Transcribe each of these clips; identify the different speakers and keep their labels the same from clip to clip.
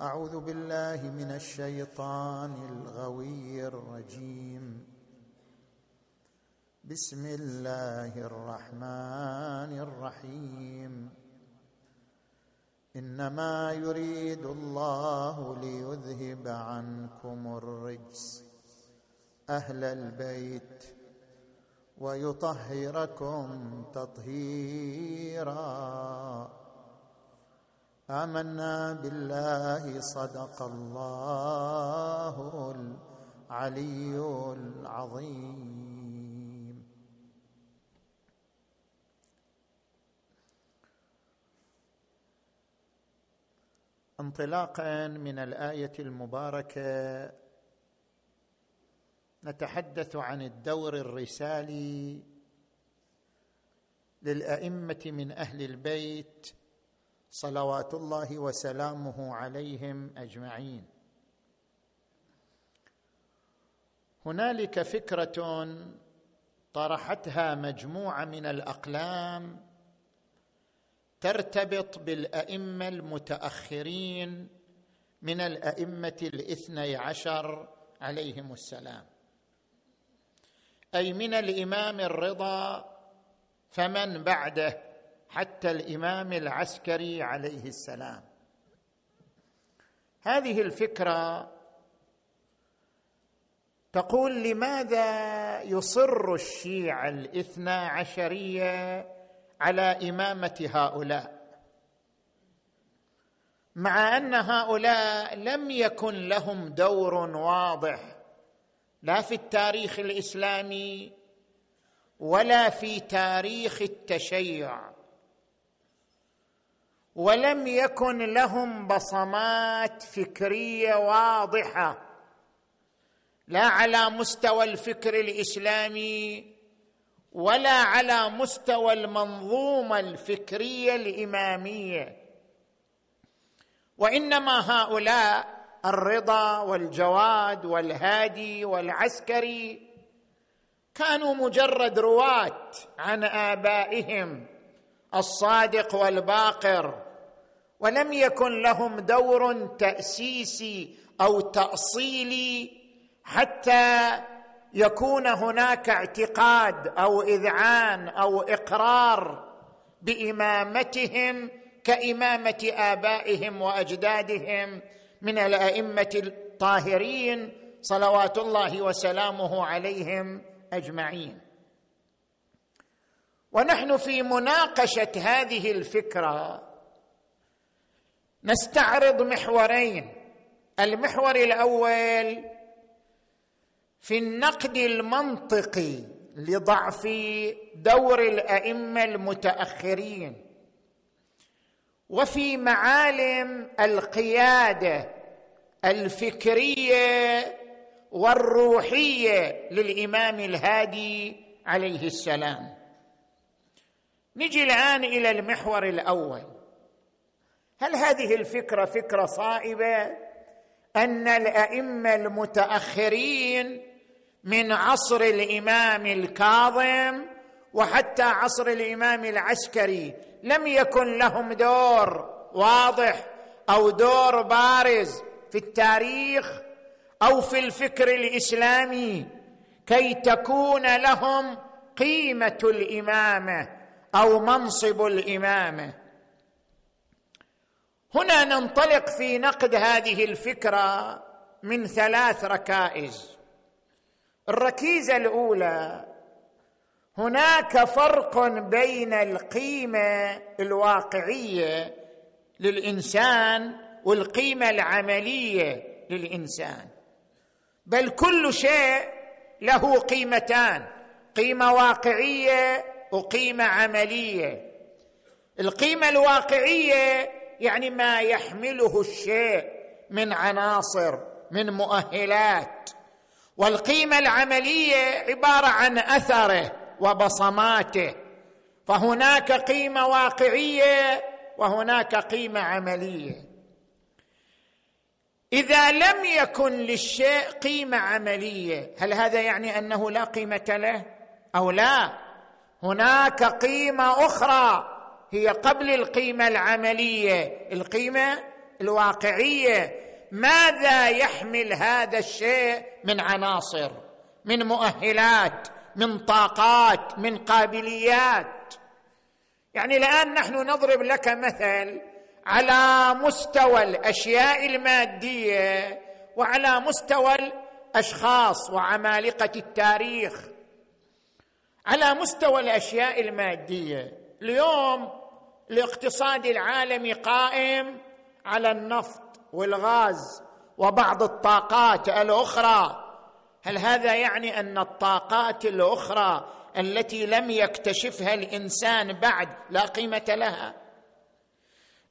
Speaker 1: أعوذ بالله من الشيطان الغوي الرجيم. بسم الله الرحمن الرحيم. إنما يريد الله ليذهب عنكم الرجس أهل البيت ويطهركم تطهيرا. آمنا بالله صدق الله العلي العظيم. انطلاقا من الآية المباركة نتحدث عن الدور الرسالي للأئمة من أهل البيت صلوات الله وسلامه عليهم أجمعين. هنالك فكرة طرحتها مجموعة من الأقلام ترتبط بالأئمة المتأخرين من الأئمة الاثني عشر عليهم السلام. أي من الإمام الرضا فمن بعده حتى الإمام العسكري عليه السلام. هذه الفكرة تقول لماذا يصر الشيعه الاثنى عشرية على إمامة هؤلاء؟ مع أن هؤلاء لم يكن لهم دور واضح لا في التاريخ الإسلامي ولا في تاريخ التشيع. ولم يكن لهم بصمات فكرية واضحة لا على مستوى الفكر الإسلامي ولا على مستوى المنظومة الفكرية الإمامية. وإنما هؤلاء الرضا والجواد والهادي والعسكري كانوا مجرد رواة عن آبائهم الصادق والباقر. ولم يكن لهم دور تاسيسي أو تاصيلي حتى يكون هناك اعتقاد أو إذعان أو إقرار بإمامتهم كإمامة آبائهم وأجدادهم من الأئمة الطاهرين صلوات الله وسلامه عليهم أجمعين. ونحن في مناقشة هذه الفكرة نستعرض محورين. المحور الأول في النقد المنطقي لضعف دور الأئمة المتأخرين. وفي معالم القيادة الفكرية والروحية للإمام الهادي عليه السلام. نجي الآن إلى المحور الأول. هل هذه الفكرة فكرة صائبة؟ أن الأئمة المتأخرين من عصر الإمام الكاظم وحتى عصر الإمام العسكري لم يكن لهم دور واضح أو دور بارز في التاريخ أو في الفكر الإسلامي كي تكون لهم قيمة الإمامة أو منصب الإمامة. هنا ننطلق في نقد هذه الفكرة من ثلاث ركائز. الركيزة الأولى هناك فرق بين القيمة الواقعية للإنسان والقيمة العملية للإنسان. بل كل شيء له قيمتان قيمة واقعية وقيمة عملية. القيمة الواقعية
Speaker 2: يعني ما يحمله الشيء من عناصر من مؤهلات. والقيمة العملية عبارة عن أثره وبصماته. فهناك قيمة واقعية وهناك قيمة عملية. إذا لم يكن للشيء قيمة عملية هل هذا يعني أنه لا قيمة له؟ أو لا؟ هناك قيمة أخرى هي قبل القيمة العملية. القيمة الواقعية. ماذا يحمل هذا الشيء؟ من عناصر من مؤهلات من طاقات من قابليات. يعني الآن نحن نضرب لك مثل على مستوى الأشياء المادية وعلى مستوى الأشخاص وعمالقة التاريخ. على مستوى الأشياء المادية. اليوم الاقتصاد العالمي قائم على النفط والغاز وبعض الطاقات الأخرى. هل هذا يعني أن الطاقات الأخرى التي لم يكتشفها الإنسان بعد لا قيمة لها؟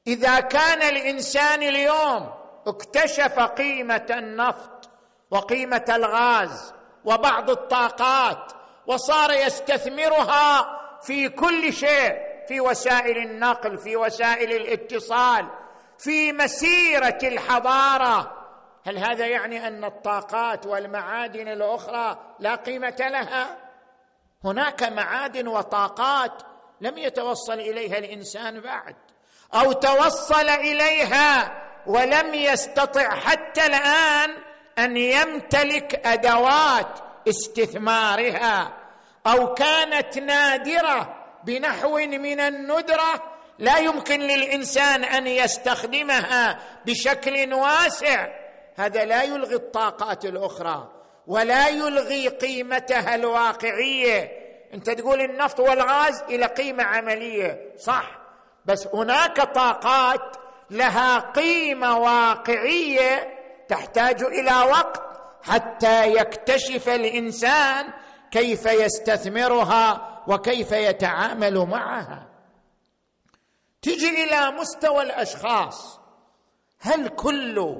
Speaker 2: إذا كان الإنسان اليوم اكتشف قيمة النفط وقيمة الغاز وبعض الطاقات وصار يستثمرها في كل شيء في وسائل النقل في وسائل الاتصال في مسيرة الحضارة. هل هذا يعني أن الطاقات والمعادن الأخرى لا قيمة لها؟ هناك معادن وطاقات لم يتوصل إليها الإنسان بعد أو توصل إليها ولم يستطع حتى الآن أن يمتلك أدوات استثمارها أو كانت نادرة بنحو من الندرة لا يمكن للإنسان أن يستخدمها بشكل واسع. هذا لا يلغي الطاقات الأخرى ولا يلغي قيمتها الواقعية. أنت تقول النفط والغاز إلى قيمة عملية صح بس هناك طاقات لها قيمة واقعية تحتاج إلى وقت حتى يكتشف الإنسان كيف يستثمرها وكيف يتعامل معها. تجي إلى مستوى الأشخاص هل كل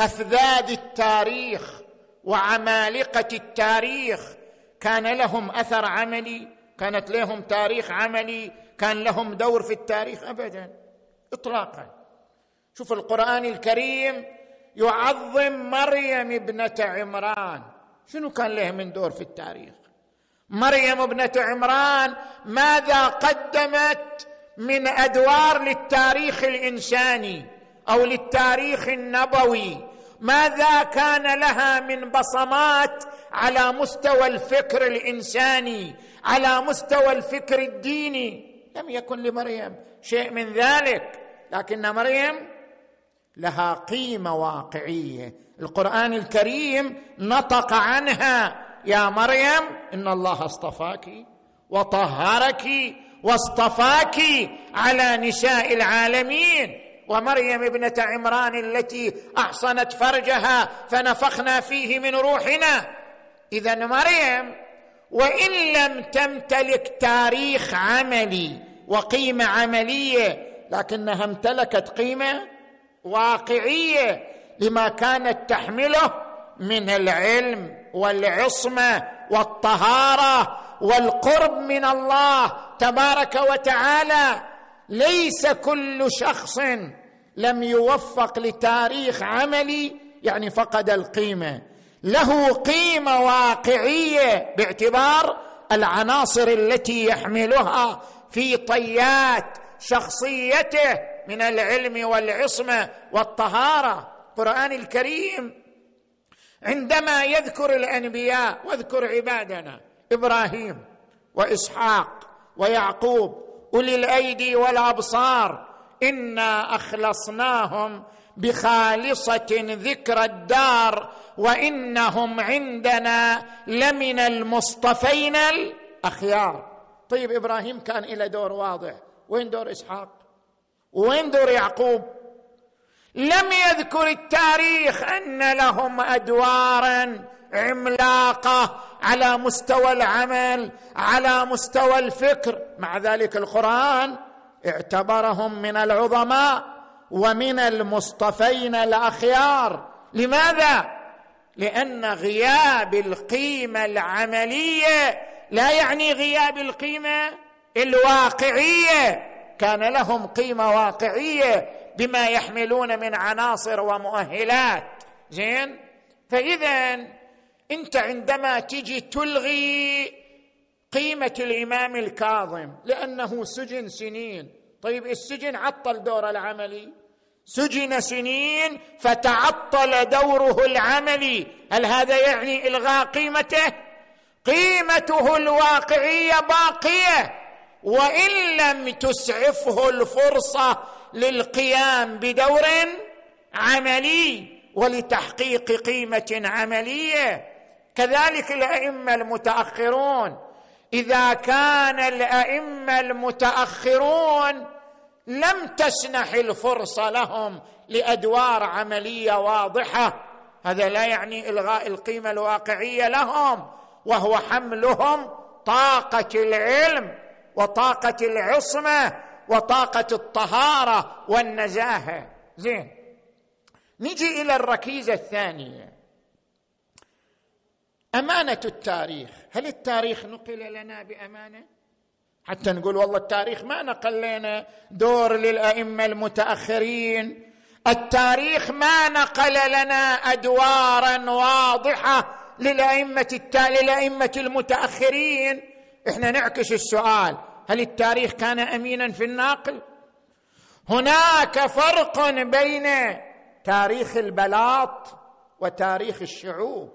Speaker 2: أفذاذ التاريخ وعمالقة التاريخ كان لهم أثر عملي؟ كانت لهم تاريخ عملي؟ كان لهم دور في التاريخ؟ ابدا اطلاقا. شوف القرآن الكريم يعظم مريم ابنة عمران. شنو كان له من دور في التاريخ؟ مريم ابنة عمران ماذا قدمت من أدوار للتاريخ الإنساني أو للتاريخ النبوي؟ ماذا كان لها من بصمات على مستوى الفكر الإنساني على مستوى الفكر الديني؟ لم يكن لمريم شيء من ذلك. لكن مريم لها قيمة واقعية. القرآن الكريم نطق عنها. يا مريم إن الله اصطفاك وطهرك واصطفاك على نساء العالمين. ومريم ابنة عمران التي أحصنت فرجها فنفخنا فيه من روحنا. اذا مريم وإن لم تمتلك تاريخ عملي وقيمة عملية لكنها امتلكت قيمة واقعية لما كانت تحمله من العلم. والعصمة والطهارة والقرب من الله تبارك وتعالى ليس كل شخص لم يوفق لتاريخ عملي يعني فقد القيمة. له قيمة واقعية باعتبار العناصر التي يحملها في طيات شخصيته من العلم والعصمة والطهارة. القران الكريم عندما يذكر الأنبياء واذكر عبادنا إبراهيم وإسحاق ويعقوب أولي الأيدي والأبصار إنا أخلصناهم بخالصة ذكر الدار وإنهم عندنا لمن المصطفين الأخيار. طيب إبراهيم كان له دور واضح. وين دور إسحاق؟ وين دور يعقوب؟ لم يذكر التاريخ أن لهم أدوارا عملاقة على مستوى العمل على مستوى الفكر. مع ذلك القرآن اعتبرهم من العظماء ومن المصطفين الأخيار. لماذا؟ لأن غياب القيمة العملية لا يعني غياب القيمة الواقعية. كان لهم قيمة واقعية. بما يحملون من عناصر ومؤهلات. زين؟ فاذا أنت عندما تجي تلغي قيمة الإمام الكاظم لأنه سجن سنين. طيب السجن عطل دوره العملي. سجن سنين فتعطل دوره العملي. هل هذا يعني إلغاء قيمته؟ قيمته الواقعية باقية. وإن لم تسعفه الفرصة للقيام بدور عملي ولتحقيق قيمة عملية. كذلك الأئمة المتأخرون إذا كان الأئمة المتأخرون لم تسنح الفرصه لهم لأدوار عملية واضحة هذا لا يعني إلغاء القيمة الواقعية لهم وهو حملهم طاقة العلم وطاقة العصمة. وطاقة الطهارة والنزاهه زين. نجي إلى الركيزة الثانية. أمانة التاريخ. هل التاريخ نقل لنا بأمانة؟ حتى نقول والله التاريخ ما نقل لنا دور للأئمة المتأخرين. التاريخ ما نقل لنا أدوارا واضحة للأئمة التا... للأئمة المتأخرين. إحنا نعكس السؤال. هل التاريخ كان أمينا في الناقل؟ هناك فرق بين تاريخ البلاط وتاريخ الشعوب.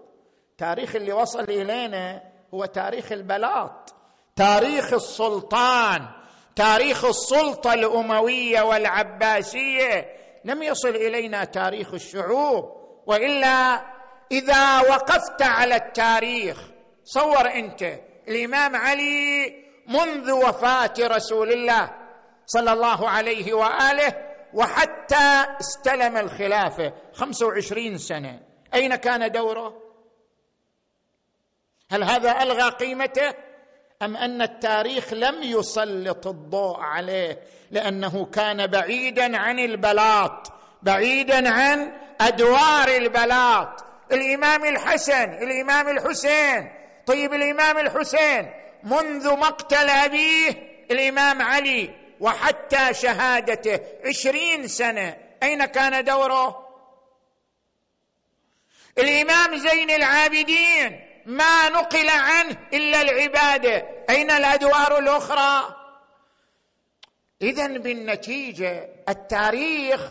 Speaker 2: تاريخ اللي وصل إلينا هو تاريخ البلاط. تاريخ السلطان تاريخ السلطة الأموية والعباسية. لم يصل إلينا تاريخ الشعوب. وإلا إذا وقفت على التاريخ صور أنت الإمام علي منذ وفاة رسول الله صلى الله عليه وآله وحتى استلم الخلافة خمسه وعشرين سنة. أين كان دوره؟ هل هذا ألغى قيمته؟ أم أن التاريخ لم يسلط الضوء عليه لأنه كان بعيدا عن البلاط بعيدا عن أدوار البلاط. الإمام الحسن الإمام الحسين طيب الإمام الحسين منذ مقتل أبيه الإمام علي وحتى شهادته عشرين سنة. أين كان دوره؟ الإمام زين العابدين ما نقل عنه إلا العبادة. أين الأدوار الأخرى؟ اذا بالنتيجة التاريخ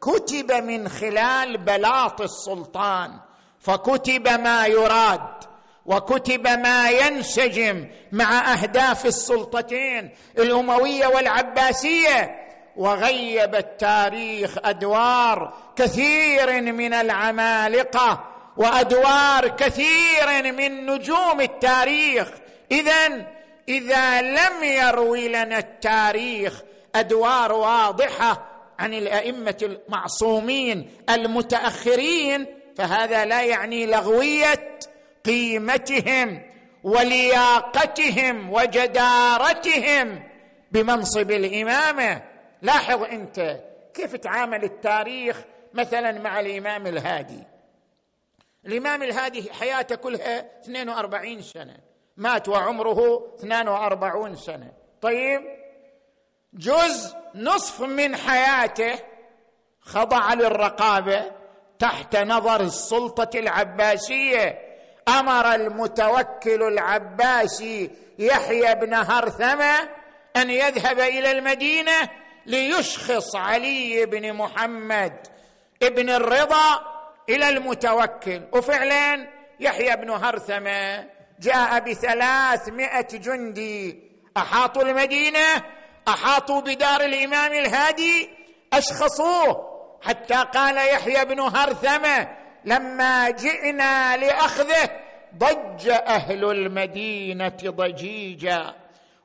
Speaker 2: كتب من خلال بلاط السلطان فكتب ما يراد. وكتب ما ينسجم مع أهداف السلطتين الأموية والعباسية وغيب التاريخ أدوار كثير من العمالقة وأدوار كثير من نجوم التاريخ. اذا إذا لم يروي لنا التاريخ أدوار واضحة عن الأئمة المعصومين المتأخرين فهذا لا يعني لغوية قيمتهم ولياقتهم وجدارتهم بمنصب الإمامة. لاحظ أنت كيف تعامل التاريخ مثلا مع الإمام الهادي. الإمام الهادي حياته كلها 42 سنة مات وعمره 42 سنة. طيب جزء نصف من حياته خضع للرقابة تحت نظر السلطة العباسية. أمر المتوكل العباسي يحيى بن هرثمة أن يذهب إلى المدينة ليشخص علي بن محمد ابن الرضا إلى المتوكل. وفعلا يحيى بن هرثمة جاء بثلاثمائة جندي. أحاطوا المدينة أحاطوا بدار الإمام الهادي أشخصوه حتى قال يحيى بن هرثمة لما جئنا لأخذه ضج أهل المدينة ضجيجا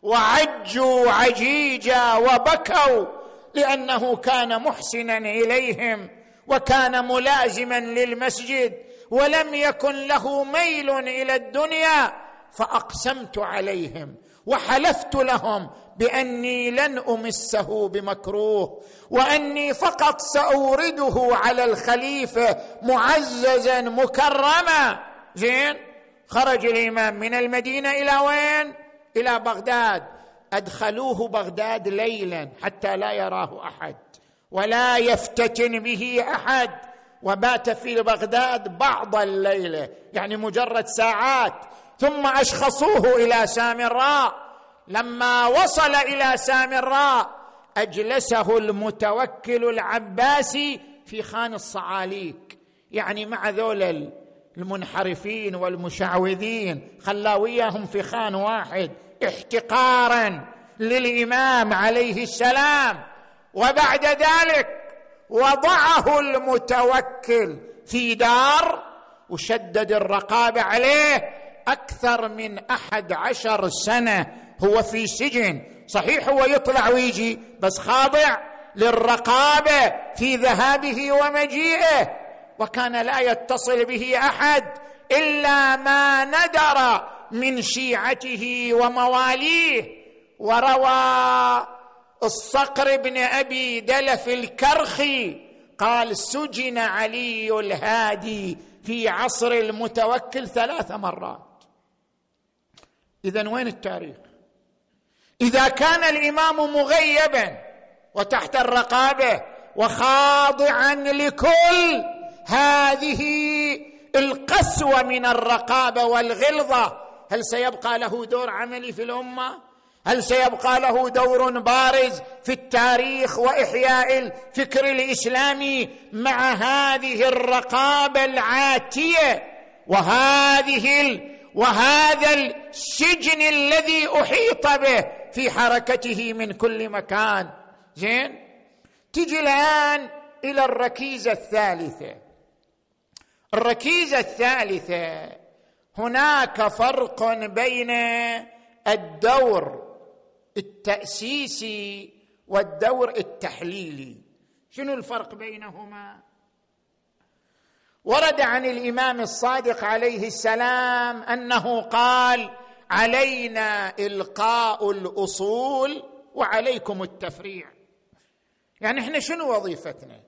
Speaker 2: وعجوا عجيجا وبكوا لأنه كان محسنا إليهم وكان ملازما للمسجد ولم يكن له ميل إلى الدنيا فأقسمت عليهم وحلفت لهم بأني لن أمسه بمكروه وأني فقط سأورده على الخليفة معززا مكرما. زين خرج الإمام من المدينة إلى وين؟ إلى بغداد. أدخلوه بغداد ليلا حتى لا يراه أحد ولا يفتتن به أحد. وبات في بغداد بعض الليلة يعني مجرد ساعات. ثم أشخصوه إلى سامراء. لما وصل إلى سامراء أجلسه المتوكل العباسي في خان الصعاليك. يعني مع ذول المنحرفين والمشعوذين خلا وياهم في خان واحد احتقارا للإمام عليه السلام. وبعد ذلك وضعه المتوكل في دار وشدد الرقابة عليه أكثر من أحد عشر سنة. هو في سجن. صحيح هو يطلع ويجي بس خاضع للرقابة في ذهابه ومجيئه. وكان لا يتصل به أحد إلا ما ندر من شيعته ومواليه. وروى الصقر بن أبي دلف الكرخي قال سجن علي الهادي في عصر المتوكل ثلاث مرات. اذا وين التاريخ؟ إذا كان الإمام مغيبا وتحت الرقابة وخاضعا لكل هذه القسوة من الرقابة والغلظة هل سيبقى له دور عملي في الأمة؟ هل سيبقى له دور بارز في التاريخ وإحياء الفكر الإسلامي مع هذه الرقابة العاتية وهذه وهذا السجن الذي أحيط به في حركته من كل مكان. زين؟ تجي الآن إلى الركيزة الثالثة. الركيزة الثالثة هناك فرق بين الدور التأسيسي والدور التحليلي. شنو الفرق بينهما؟ ورد عن الإمام الصادق عليه السلام أنه قال علينا إلقاء الأصول وعليكم التفريع. يعني إحنا شنو وظيفتنا؟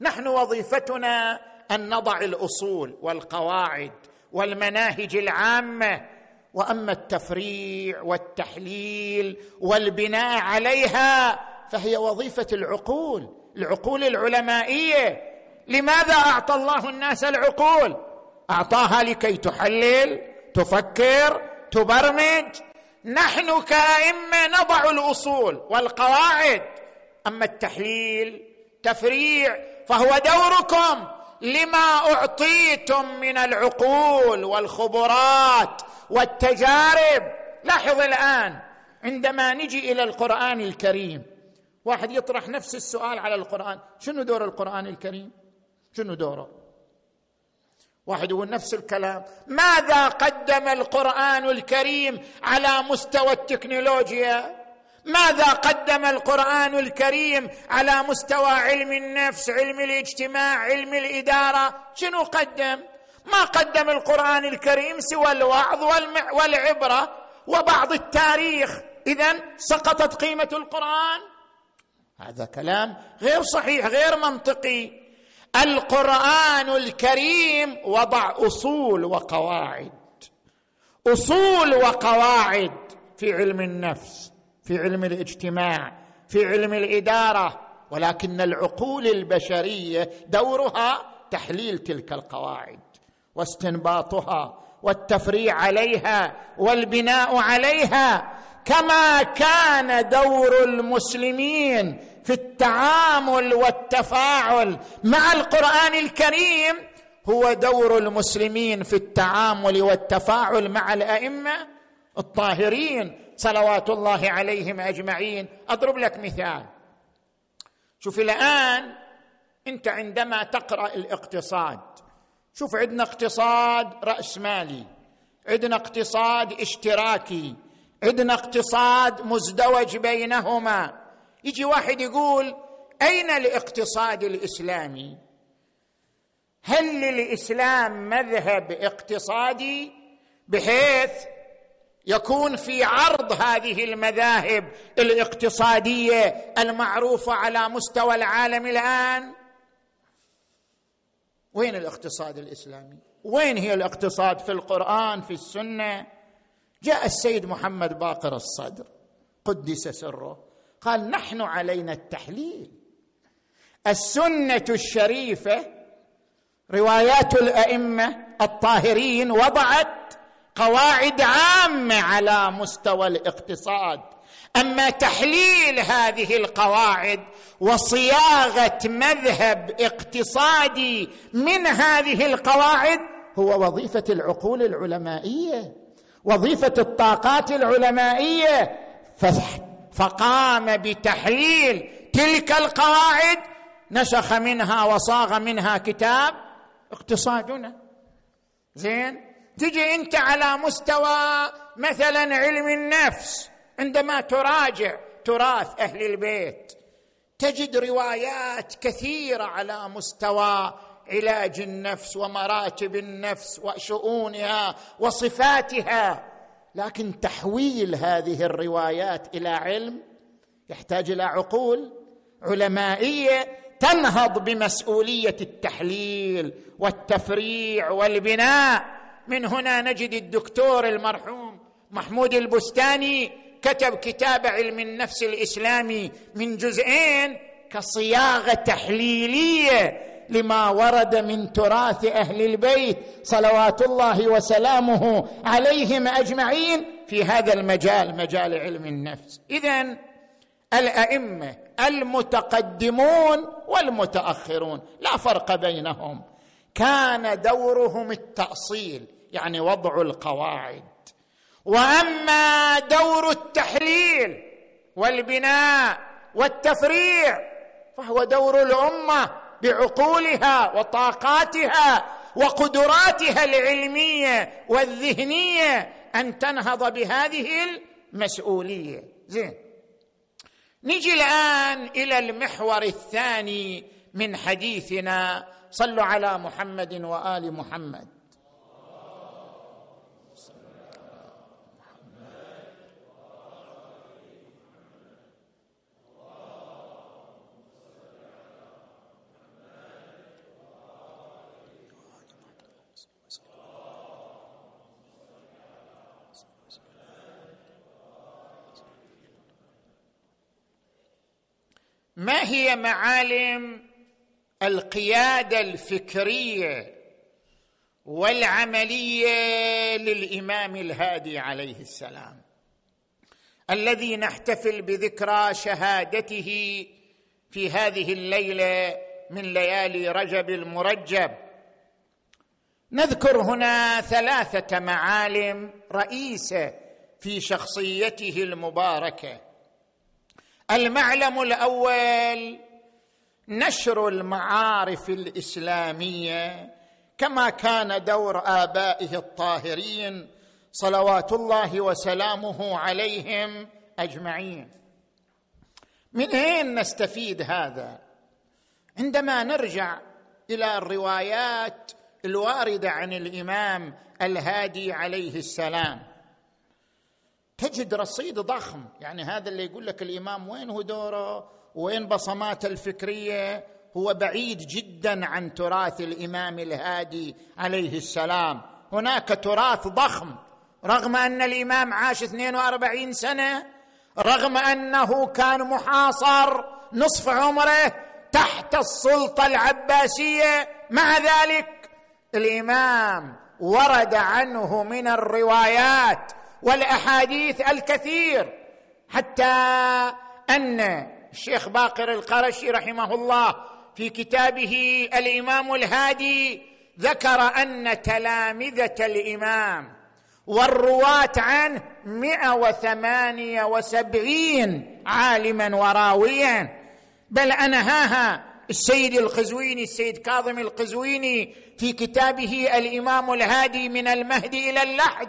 Speaker 2: نحن وظيفتنا أن نضع الأصول والقواعد والمناهج العامة وأما التفريع والتحليل والبناء عليها فهي وظيفة العقول العقول العلمائية. لماذا أعطى الله الناس العقول؟ أعطاها لكي تحلل تفكر تبرمج. نحن كأئمة نضع الأصول والقواعد. أما التحليل تفريع فهو دوركم. لما أعطيتم من العقول والخبرات والتجارب. لاحظ الآن عندما نجي إلى القرآن الكريم واحد يطرح نفس السؤال على القرآن. شنو دور القرآن الكريم؟ شنو دوره. واحد يقول نفس الكلام. ماذا قدم القرآن الكريم على مستوى التكنولوجيا؟ ماذا قدم القرآن الكريم على مستوى علم النفس علم الاجتماع علم الإدارة؟ شنو قدم؟ ما قدم القرآن الكريم سوى الوعظ والعبرة وبعض التاريخ. اذا سقطت قيمة القرآن. هذا كلام غير صحيح غير منطقي. القرآن الكريم وضع أصول وقواعد. أصول وقواعد في علم النفس في علم الاجتماع في علم الإدارة ولكن العقول البشرية دورها تحليل تلك القواعد واستنباطها والتفريع عليها والبناء عليها. كما كان دور المسلمين في التعامل والتفاعل مع القرآن الكريم هو دور المسلمين في التعامل والتفاعل مع الأئمة الطاهرين. صلوات الله عليهم أجمعين. أضرب لك مثال. شوف الآن أنت عندما تقرأ الاقتصاد شوف عندنا اقتصاد راسمالي عندنا اقتصاد اشتراكي عندنا اقتصاد مزدوج بينهما. يجي واحد يقول أين الاقتصاد الإسلامي؟ هل للإسلام مذهب اقتصادي بحيث يكون في عرض هذه المذاهب الاقتصادية المعروفة على مستوى العالم الآن؟ وين الاقتصاد الإسلامي؟ وين هي الاقتصاد في القرآن في السنة؟ جاء السيد محمد باقر الصدر قدس سره. قال نحن علينا التحليل. السنة الشريفة روايات الأئمة الطاهرين وضعت قواعد عامة على مستوى الاقتصاد. أما تحليل هذه القواعد وصياغة مذهب اقتصادي من هذه القواعد هو وظيفة العقول العلمائية وظيفة الطاقات العلمائية. فقام بتحليل تلك القواعد نسخ منها وصاغ منها كتاب اقتصادنا. زين؟ تجي أنت على مستوى مثلا علم النفس عندما تراجع تراث أهل البيت تجد روايات كثيرة على مستوى علاج النفس ومراتب النفس وشؤونها وصفاتها. لكن تحويل هذه الروايات إلى علم يحتاج إلى عقول علمائية تنهض بمسؤولية التحليل والتفريع والبناء. من هنا نجد الدكتور المرحوم محمود البستاني كتب كتاب علم النفس الإسلامي من جزئين كصياغة تحليلية لما ورد من تراث أهل البيت صلوات الله وسلامه عليهم أجمعين في هذا المجال مجال علم النفس. اذا الأئمة المتقدمون والمتأخرون لا فرق بينهم. كان دورهم التأصيل يعني وضع القواعد. وأما دور التحليل والبناء والتفريع فهو دور الأمة. بعقولها وطاقاتها وقدراتها العلمية والذهنية أن تنهض بهذه المسؤولية. زين. نجي الآن إلى المحور الثاني من حديثنا. صلوا على محمد وآل محمد. ما هي معالم القيادة الفكرية والعملية للإمام الهادي عليه السلام؟ الذي نحتفل بذكرى شهادته في هذه الليلة من ليالي رجب المرجب. نذكر هنا ثلاثة معالم رئيسة في شخصيته المباركة. المعلم الأول نشر المعارف الإسلامية كما كان دور آبائه الطاهرين صلوات الله وسلامه عليهم أجمعين. من أين نستفيد هذا؟ عندما نرجع إلى الروايات الواردة عن الإمام الهادي عليه السلام تجد رصيد ضخم. يعني هذا اللي يقول لك الإمام وين هو دوره؟ وين بصماته الفكرية؟ هو بعيد جدا عن تراث الإمام الهادي عليه السلام. هناك تراث ضخم. رغم أن الإمام عاش 42 سنة رغم أنه كان محاصر نصف عمره تحت السلطة العباسية مع ذلك الإمام ورد عنه من الروايات والأحاديث الكثير حتى أن الشيخ باقر القرشي رحمه الله في كتابه الإمام الهادي ذكر أن تلامذة الإمام والرواة عنه مئة وثمانية وسبعين عالما وراويا. بل أنهاها السيد القزويني السيد كاظم القزويني في كتابه الإمام الهادي من المهد إلى اللحد.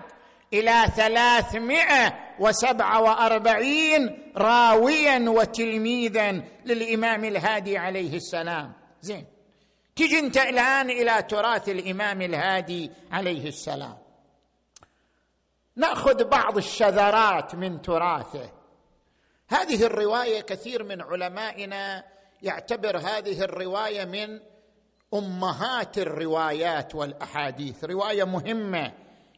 Speaker 2: إلى ثلاثمائة وسبعة وأربعين راويا وتلميذا للإمام الهادي عليه السلام. زين. تجي أنت الآن إلى تراث الإمام الهادي عليه السلام. نأخذ بعض الشذرات من تراثه. هذه الرواية كثير من علمائنا يعتبر هذه الرواية من أمهات الروايات والأحاديث. رواية مهمة.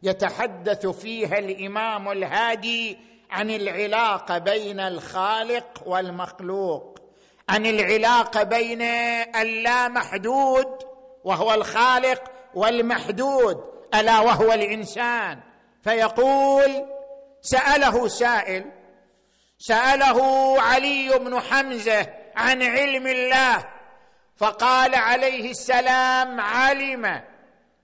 Speaker 2: يتحدث فيها الإمام الهادي عن العلاقه بين الخالق والمخلوق عن العلاقه بين اللامحدود وهو الخالق والمحدود ألا وهو الإنسان؟ فيقول سأله سائل سأله علي بن حمزة عن علم الله فقال عليه السلام علم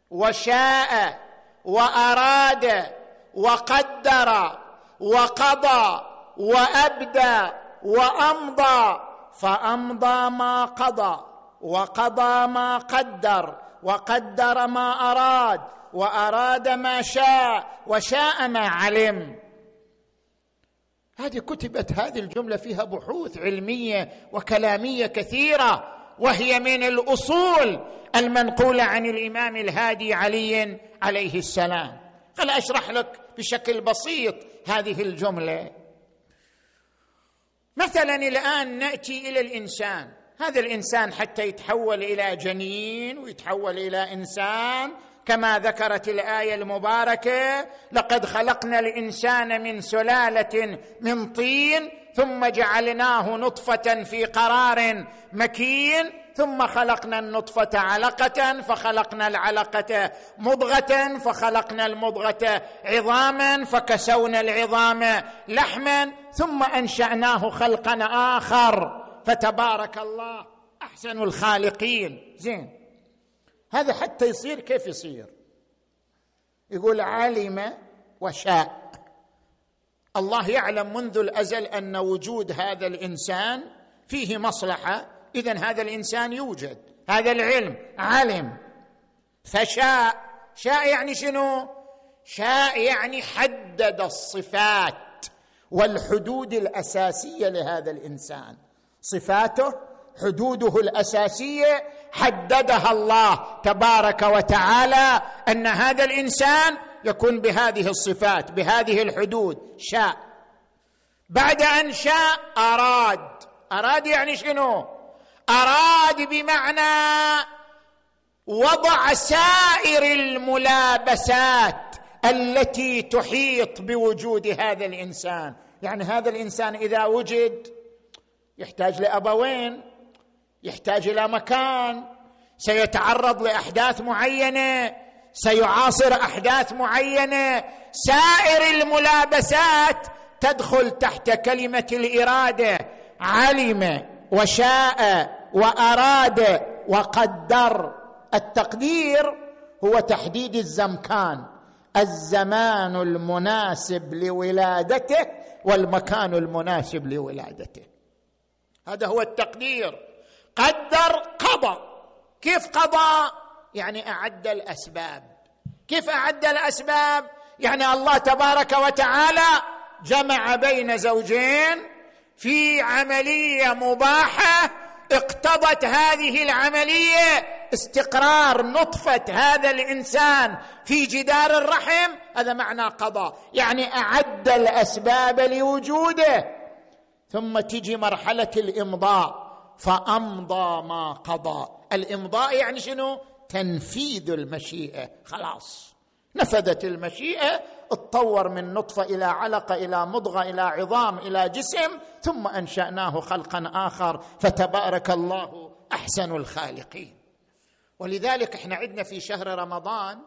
Speaker 2: وشاء وأراد وقدر وقضى وأبدى وأمضى فأمضى ما قضى وقضى ما قدر وقدر ما أراد وأراد ما شاء وشاء ما علم. هذه كتبت هذه الجملة فيها بحوث علمية وكلامية كثيرة. وهي من الأصول المنقولة عن الإمام الهادي علي عليه السلام. خل أشرح لك بشكل بسيط هذه الجملة. مثلا الآن نأتي إلى الإنسان. هذا الإنسان حتى يتحول إلى جنين ويتحول إلى إنسان. كما ذكرت الآية المباركة لقد خلقنا الإنسان من سلالة من طين ثم جعلناه نطفة في قرار مكين ثم خلقنا النطفة علقة فخلقنا العلقة مضغة فخلقنا المضغة عظاما فكسونا العظام لحما ثم أنشأناه خلقا آخر. فتبارك الله أحسن الخالقين. زين. هذا حتى يصير كيف يصير؟ يقول علم وشاء. الله يعلم منذ الأزل أن وجود هذا الإنسان فيه مصلحة. اذا هذا الإنسان يوجد هذا العلم علم. فشاء شاء يعني شنو؟ شاء يعني حدد الصفات والحدود الأساسية لهذا الإنسان. صفاته حدوده الأساسية حددها الله تبارك وتعالى أن هذا الإنسان يكون بهذه الصفات بهذه الحدود. شاء. بعد أن شاء أراد. أراد يعني شنو؟ أراد بمعنى وضع سائر الملابسات التي تحيط بوجود هذا الإنسان. يعني هذا الإنسان إذا وجد يحتاج لأبوين يحتاج إلى مكان سيتعرض لأحداث معينة سيعاصر أحداث معينة. سائر الملابسات تدخل تحت كلمة الإرادة. علم وشاء وأراد وقدر. التقدير هو تحديد الزمكان. الزمان المناسب لولادته والمكان المناسب لولادته. هذا هو التقدير. قدر قضى كيف قضى يعني أعد الأسباب. كيف أعد الأسباب؟ يعني الله تبارك وتعالى جمع بين زوجين في عملية مباحة اقتضت هذه العملية استقرار نطفة هذا الإنسان في جدار الرحم. هذا معنى قضاء. يعني أعد الأسباب لوجوده. ثم تجي مرحلة الإمضاء فأمضى ما قضى. الإمضاء يعني شنو؟ تنفيذ المشيئة. خلاص. نفذت المشيئة اتطور من نطفة إلى علقة إلى مضغة إلى عظام إلى جسم ثم أنشأناه خلقا آخر. فتبارك الله أحسن الخالقين. ولذلك إحنا عندنا في شهر رمضان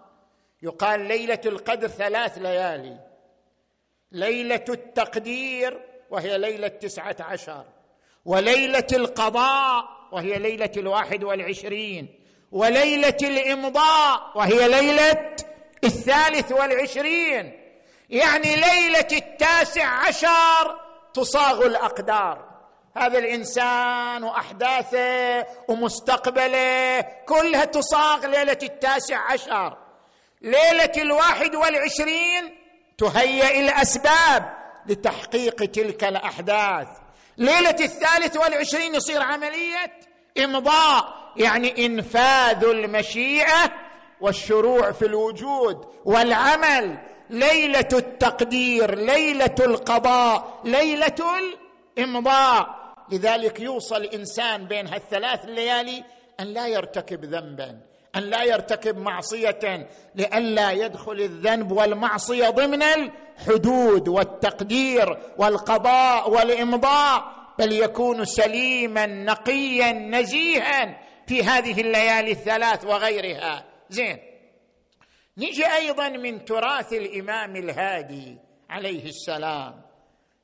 Speaker 2: يقال ليلة القدر ثلاث ليالي. ليلة التقدير وهي ليلة تسعة عشر وليلة القضاء وهي ليلة الواحد والعشرين. وليلة الإمضاء وهي ليلة الثالث والعشرين. يعني ليلة التاسع عشر تصاغ الأقدار. هذا الإنسان وأحداثه ومستقبله كلها تصاغ ليلة التاسع عشر. ليلة الواحد والعشرين تهيئ الاسباب لتحقيق تلك الأحداث. ليلة الثالث والعشرين يصير عملية إمضاء. يعني إنفاذ المشيئة والشروع في الوجود والعمل. ليلة التقدير ليلة القضاء ليلة الإمضاء. لذلك يوصل الإنسان بين هالثلاث الليالي أن لا يرتكب ذنبا أن لا يرتكب معصية لئلا يدخل الذنب والمعصية ضمن الحدود والتقدير والقضاء والإمضاء. بل يكون سليما نقيا نزيها. في هذه الليالي الثلاث وغيرها. زين. نجي أيضا من تراث الإمام الهادي عليه السلام.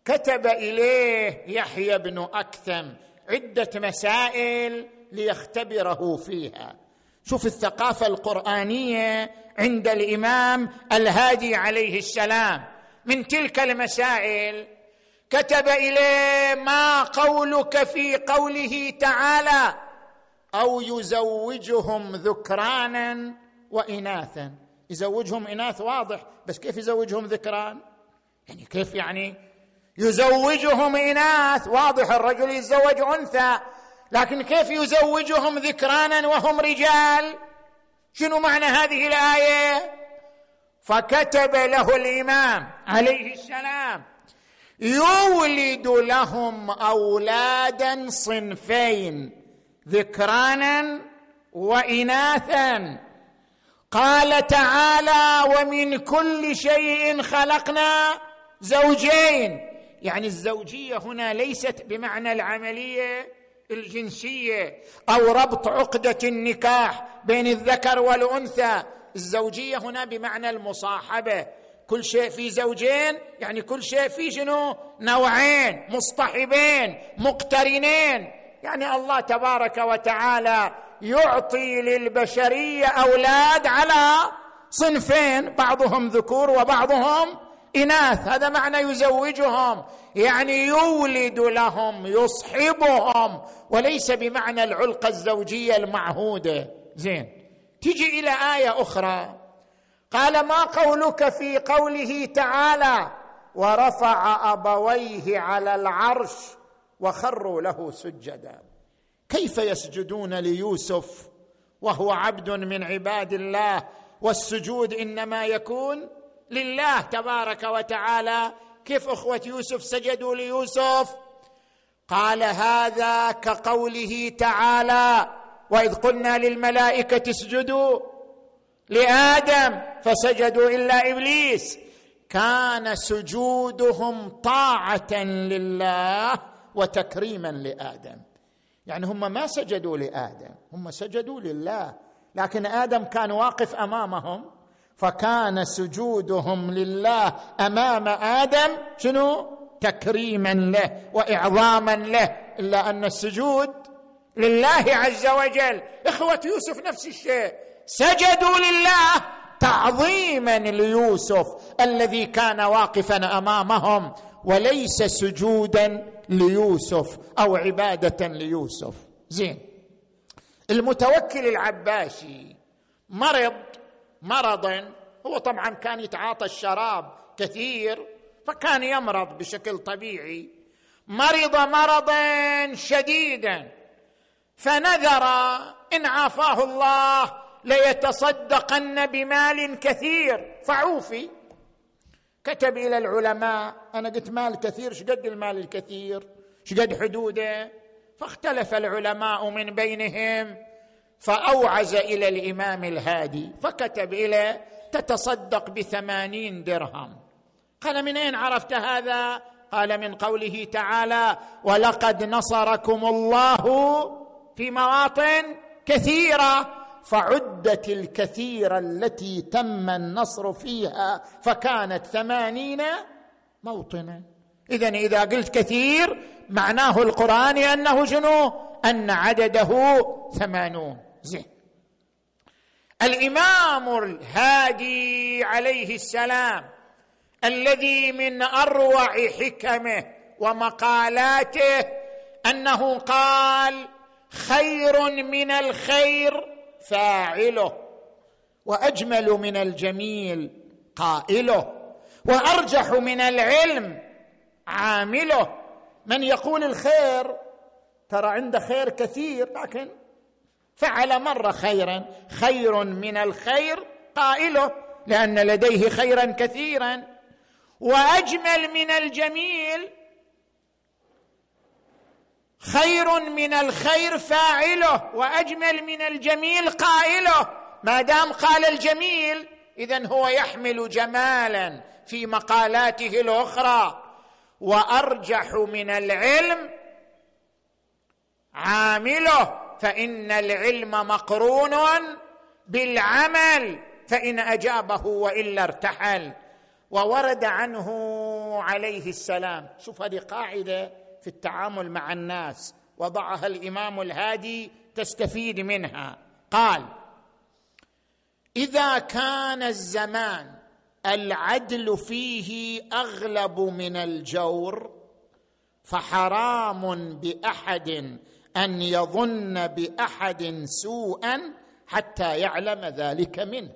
Speaker 2: كتب إليه يحيى بن أكثم عدة مسائل ليختبره فيها. شوف الثقافة القرآنية عند الإمام الهادي عليه السلام. من تلك المسائل كتب إليه ما قولك في قوله تعالى. أو يزوجهم ذكرانا وإناثا. يزوجهم إناث واضح بس كيف يزوجهم ذكران؟ يعني كيف يعني؟ يزوجهم إناث واضح الرجل يتزوج أنثى لكن كيف يزوجهم ذكرانا وهم رجال؟ شنو معنى هذه الآية؟ فكتب له الإمام عليه السلام يولد لهم أولادا صنفين. ذكرانا وإناثا. قال تعالى ومن كل شيء خلقنا زوجين. يعني الزوجية هنا ليست بمعنى العملية الجنسية أو ربط عقدة النكاح بين الذكر والأنثى. الزوجية هنا بمعنى المصاحبة. كل شيء في زوجين يعني كل شيء في شنو؟ نوعين مصطحبين مقترنين. يعني الله تبارك وتعالى يعطي للبشرية أولاد على صنفين بعضهم ذكور وبعضهم إناث. هذا معنى يزوجهم يعني يولد لهم يصحبهم وليس بمعنى العلقه الزوجية المعهودة. زين. تجي إلى آية أخرى. قال ما قولك في قوله تعالى ورفع أبويه على العرش وخروا له سجدا. كيف يسجدون ليوسف وهو عبد من عباد الله؟ والسجود إنما يكون لله تبارك وتعالى. كيف أخوة يوسف سجدوا ليوسف؟ قال هذا كقوله تعالى وإذ قلنا للملائكة اسجدوا لآدم فسجدوا إلا إبليس. كان سجودهم طاعة لله وتكريما لآدم. يعني هم ما سجدوا لآدم هم سجدوا لله. لكن آدم كان واقف أمامهم فكان سجودهم لله أمام آدم شنو؟ تكريما له وإعظاما له إلا أن السجود لله عز وجل. إخوة يوسف نفس الشيء. سجدوا لله تعظيما ليوسف الذي كان واقفا أمامهم. وليس سجودا ليوسف أو عبادة ليوسف. زين. المتوكل العباسي مرض مرضا هو طبعا كان يتعاطى الشراب كثير فكان يمرض بشكل طبيعي. مرض مرضا شديدا فنذر إن عافاه الله ليتصدقن بمال كثير. فعوفي كتب إلى العلماء أنا قلت مال كثير شقد المال الكثير؟ شقد حدوده؟ فاختلف العلماء من بينهم فأوعز إلى الإمام الهادي فكتب إلى تتصدق بثمانين درهم. قال من أين عرفت هذا؟ قال من قوله تعالى ولقد نصركم الله في مواطن كثيرة. فعدت الكثير التي تم النصر فيها فكانت ثمانين موطنا. اذا إذا قلت كثير معناه القراني أنه شنو؟ أن عدده ثمانون. زين. الإمام الهادي عليه السلام الذي من أروع حكمه ومقالاته أنه قال خير من الخير فاعله وأجمل من الجميل قائله وأرجح من العلم عامله. من يقول الخير ترى عنده خير كثير لكن فعل مره خيرا خير من الخير قائله لأن لديه خيرا كثيرا. وأجمل من الجميل خير من الخير فاعله وأجمل من الجميل قائله. ما دام قال الجميل اذا هو يحمل جمالا في مقالاته الأخرى. وأرجح من العلم عامله فإن العلم مقرون بالعمل فإن أجابه وإلا ارتحل. وورد عنه عليه السلام. شوف هذه قاعدة في التعامل مع الناس وضعها الإمام الهادي تستفيد منها. قال إذا كان الزمان العدل فيه أغلب من الجور فحرام بأحد أن يظن بأحد سوءا حتى يعلم ذلك منه.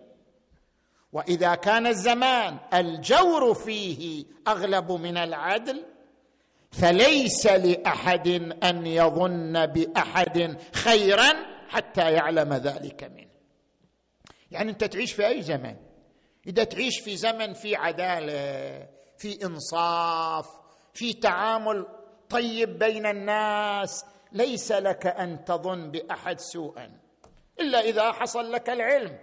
Speaker 2: وإذا كان الزمان الجور فيه أغلب من العدل فليس لأحد أن يظن بأحد خيرا حتى يعلم ذلك منه. يعني أنت تعيش في أي زمن؟ إذا تعيش في زمن في عدالة في إنصاف في تعامل طيب بين الناس ليس لك أن تظن بأحد سوءا إلا إذا حصل لك العلم.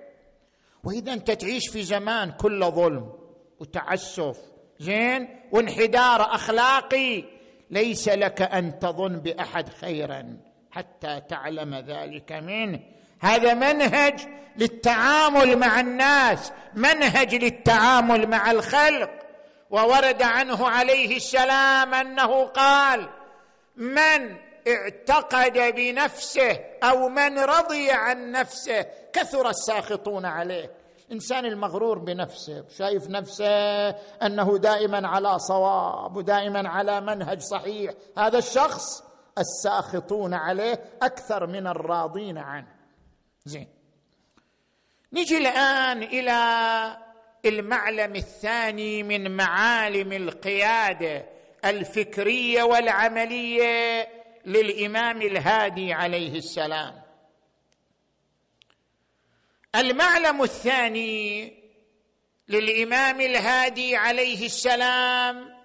Speaker 2: وإذا أنت تعيش في زمان كله ظلم وتعسف زين وانحدار أخلاقي ليس لك أن تظن بأحد خيرا حتى تعلم ذلك منه. هذا منهج للتعامل مع الناس منهج للتعامل مع الخلق. وورد عنه عليه السلام أنه قال من اعتقد بنفسه أو من رضي عن نفسه كثر الساخطون عليه. الانسان المغرور بنفسه شايف نفسه أنه دائما على صواب ودائما على منهج صحيح. هذا الشخص الساخطون عليه أكثر من الراضين عنه. زين. نجي الآن إلى المعلم الثاني من معالم القيادة الفكرية والعملية للإمام الهادي عليه السلام. المعلم الثاني للإمام الهادي عليه السلام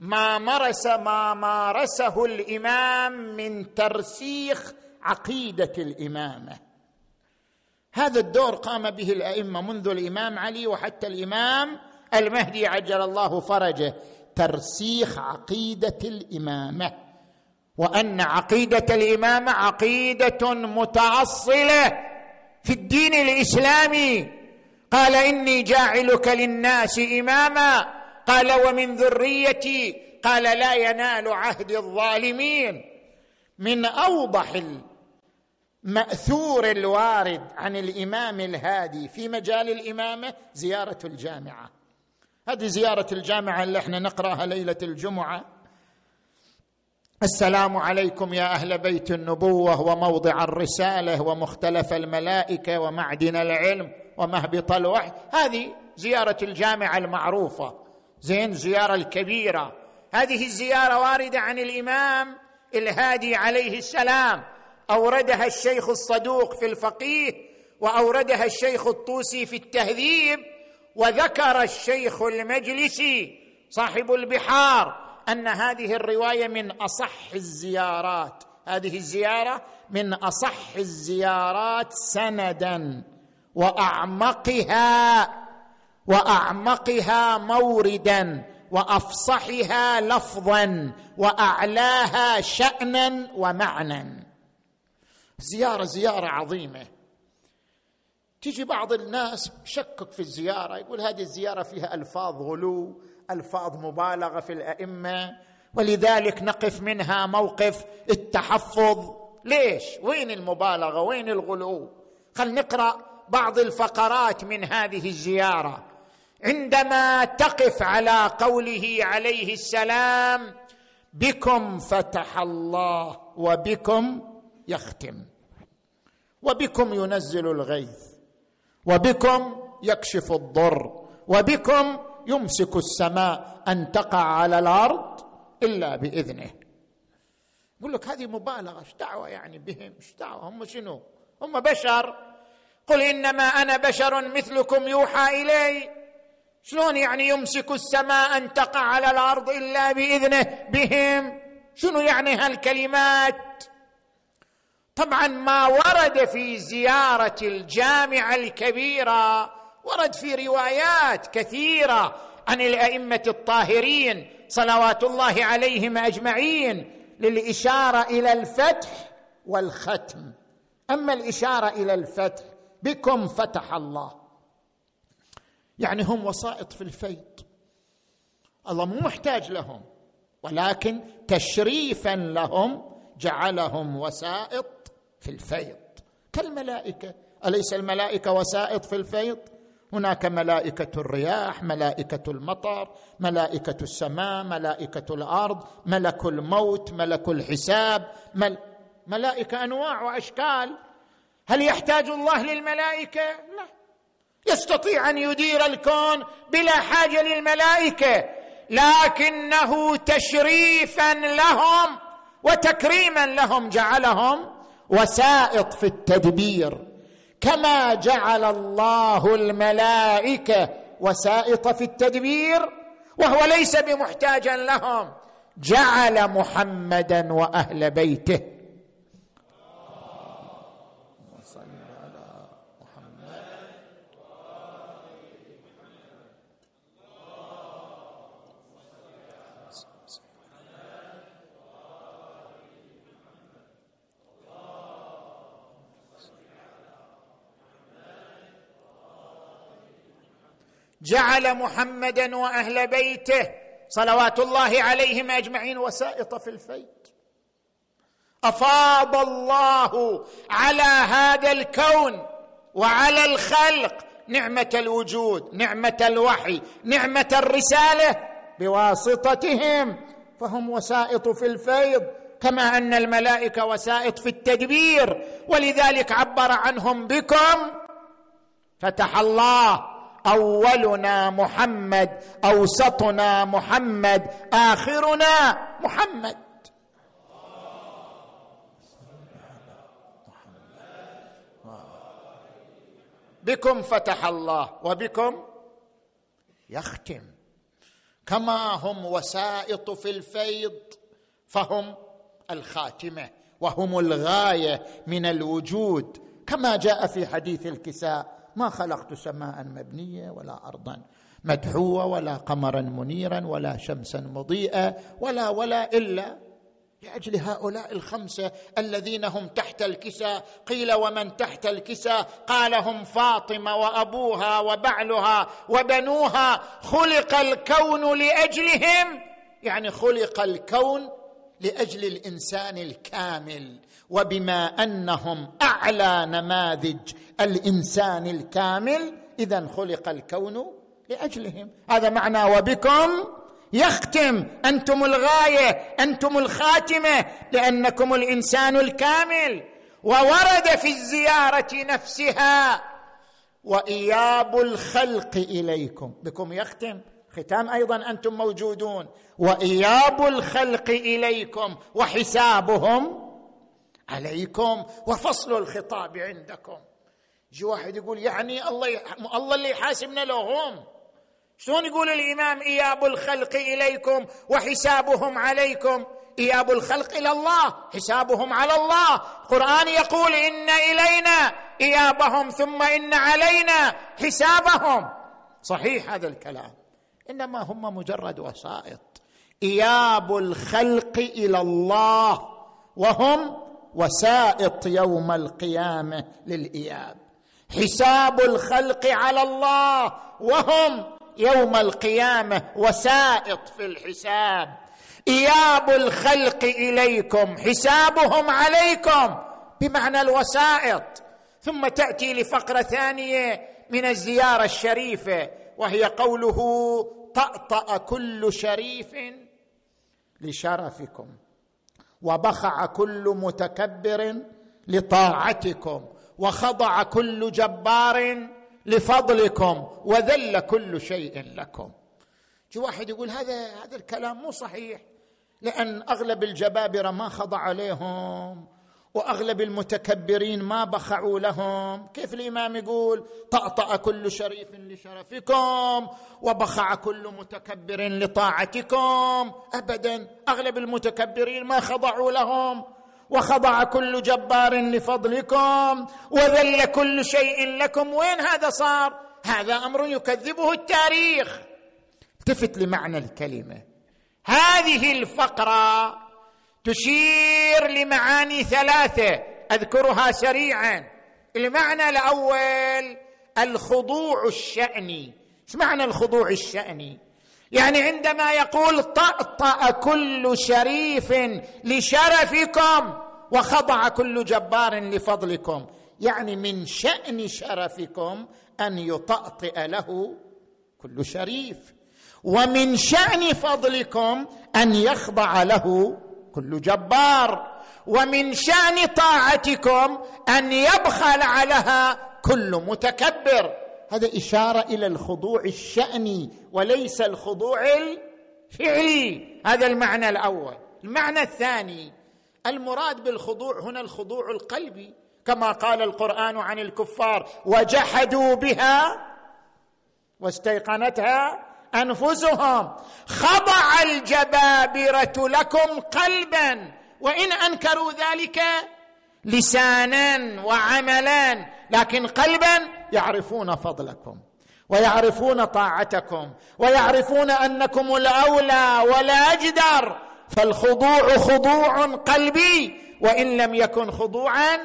Speaker 2: ما مارس ما مارسه الإمام من ترسيخ عقيدة الإمامة. هذا الدور قام به الأئمة منذ الإمام علي وحتى الإمام المهدي عجل الله فرجه ترسيخ عقيدة الإمامة. وأن عقيدة الإمامة عقيدة متاصله في الدين الإسلامي. قال إني جاعلك للناس إماما. قال ومن ذريتي. قال لا ينال عهد الظالمين. من أوضح المأثور الوارد عن الإمام الهادي في مجال الإمامة زيارة الجامعة. هذه زيارة الجامعة اللي إحنا نقرأها ليلة الجمعة. السلام عليكم يا أهل بيت النبوة وموضع الرسالة ومختلف الملائكة ومعدن العلم ومهبط الوحي. هذه زيارة الجامعة المعروفة. زين زيارة الكبيرة. هذه الزيارة واردة عن الإمام الهادي عليه السلام. أوردها الشيخ الصدوق في الفقيه وأوردها الشيخ الطوسي في التهذيب وذكر الشيخ المجلسي صاحب البحار أن هذه الرواية من أصح الزيارات. هذه الزيارة من أصح الزيارات سندا وأعمقها وأعمقها موردا وأفصحها لفظا وأعلاها شانا ومعنى زيارة زيارة عظيمة. تيجي بعض الناس شكك في الزيارة يقول هذه الزيارة فيها ألفاظ غلو الفاظ مبالغة في الأئمة ولذلك نقف منها موقف التحفظ. ليش؟ وين المبالغة؟ وين الغلو؟ خل نقرأ بعض الفقرات من هذه الزيارة. عندما تقف على قوله عليه السلام بكم فتح الله وبكم يختم. وبكم ينزل الغيث؟ وبكم يكشف الضر؟ وبكم يمسك السماء أن تقع على الأرض إلا بإذنه. يقول لك هذه مبالغة إيش دعوة يعني بهم؟ إيش دعوة؟ هم شنو؟ هم بشر. قل إنما أنا بشر مثلكم يوحى إلي. شلون يعني يمسك السماء أن تقع على الأرض إلا بإذنه؟ بهم. شنو يعني هالكلمات؟ طبعا ما ورد في زيارة الجامعة الكبيرة ورد في روايات كثيرة عن الأئمة الطاهرين صلوات الله عليهم أجمعين للإشارة إلى الفتح والختم. أما الإشارة إلى الفتح بكم فتح الله. يعني هم وسائط في الفيض. الله مو محتاج لهم ولكن تشريفا لهم جعلهم وسائط في الفيض. كالملائكة أليس الملائكة وسائط في الفيض؟ هناك ملائكة الرياح ملائكة المطر ملائكة السماء ملائكة الأرض ملك الموت ملك الحساب مل... ملائكة أنواع وأشكال. هل يحتاج الله للملائكة؟ لا. يستطيع أن يدير الكون بلا حاجة للملائكة لكنه تشريفا لهم وتكريما لهم جعلهم وسائط في التدبير. كما جعل الله الملائكة وسائط في التدبير وهو ليس بمحتاجا لهم. جعل محمدا وأهل بيته. جعل محمدا وأهل بيته صلوات الله عليهم أجمعين وسائط في الفيض أفاض الله على هذا الكون وعلى الخلق نعمة الوجود نعمة الوحي نعمة الرسالة بواسطتهم. فهم وسائط في الفيض كما أن الملائكة وسائط في التدبير. ولذلك عبر عنهم بكم فتح الله أولنا محمد أوسطنا محمد آخرنا محمد. بكم فتح الله وبكم يختم. كما هم وسائط في الفيض فهم الخاتمة وهم الغاية من الوجود كما جاء في حديث الكساء. ما خلقت سماء مبنية ولا أرضا مدحوة ولا قمرا منيرا ولا شمسا مضيئة ولا ولا إلا لأجل هؤلاء الخمسة الذين هم تحت الكسى. قيل ومن تحت الكسى؟ قال هم فاطمة وأبوها وبعلها وبنوها. خلق الكون لأجلهم يعني خلق الكون لأجل الإنسان الكامل. وبما أنهم أعلى نماذج الإنسان الكامل اذا خلق الكون لأجلهم. هذا معنى وبكم يختم. أنتم الغاية أنتم الخاتمة لأنكم الإنسان الكامل. وورد في الزيارة نفسها وإياب الخلق إليكم. بكم يختم. ختام أيضا أنتم موجودون. وإياب الخلق إليكم وحسابهم عليكم وفصل الخطاب عندكم. يجي واحد يقول يعني الله يح... الله اللي يحاسبنا لو هم شلون يقول الإمام إياب الخلق إليكم وحسابهم عليكم؟ إياب الخلق إلى الله حسابهم على الله. القرآن يقول إن إلينا إيابهم ثم إن علينا حسابهم. صحيح هذا الكلام. إنما هم مجرد وسائط. إياب الخلق إلى الله. وهم وسائط يوم القيامة للإياب. حساب الخلق على الله وهم يوم القيامة وسائط في الحساب. إياب الخلق إليكم حسابهم عليكم بمعنى الوسائط. ثم تأتي لفقرة ثانية من الزيارة الشريفة وهي قوله طأطأ كل شريف لشرفكم. وبخع كل متكبر لطاعتكم وخضع كل جبار لفضلكم وذل كل شيء لكم. جو واحد يقول هذا هذا الكلام مو صحيح لأن أغلب الجبابرة ما خضع عليهم. وأغلب المتكبرين ما بخعوا لهم. كيف الإمام يقول؟ طأطأ كل شريف لشرفكم وبخع كل متكبر لطاعتكم. ابدا أغلب المتكبرين ما خضعوا لهم. وخضع كل جبار لفضلكم وذل كل شيء لكم. وين هذا صار؟ هذا أمر يكذبه التاريخ. التفت لمعنى الكلمة. هذه الفقرة تشير لمعاني ثلاثة أذكرها سريعا. المعنى الأول الخضوع الشأني. إيش معنى الخضوع الشأني؟ يعني عندما يقول طأطأ كل شريف لشرفكم وخضع كل جبار لفضلكم. يعني من شأن شرفكم أن يطأطئ له كل شريف. ومن شأن فضلكم أن يخضع له كل جبار. ومن شأن طاعتكم أن يبخل عليها كل متكبر. هذا إشارة إلى الخضوع الشأني وليس الخضوع الفعلي. هذا المعنى الأول. المعنى الثاني المراد بالخضوع هنا الخضوع القلبي. كما قال القرآن عن الكفار وجحدوا بها واستيقنتها أنفسهم خضع الجبابرة لكم قلبا وإن أنكروا ذلك لسانا وعملا لكن قلبا يعرفون فضلكم ويعرفون طاعتكم ويعرفون أنكم الأولى ولا أجدر فالخضوع خضوع قلبي وإن لم يكن خضوعا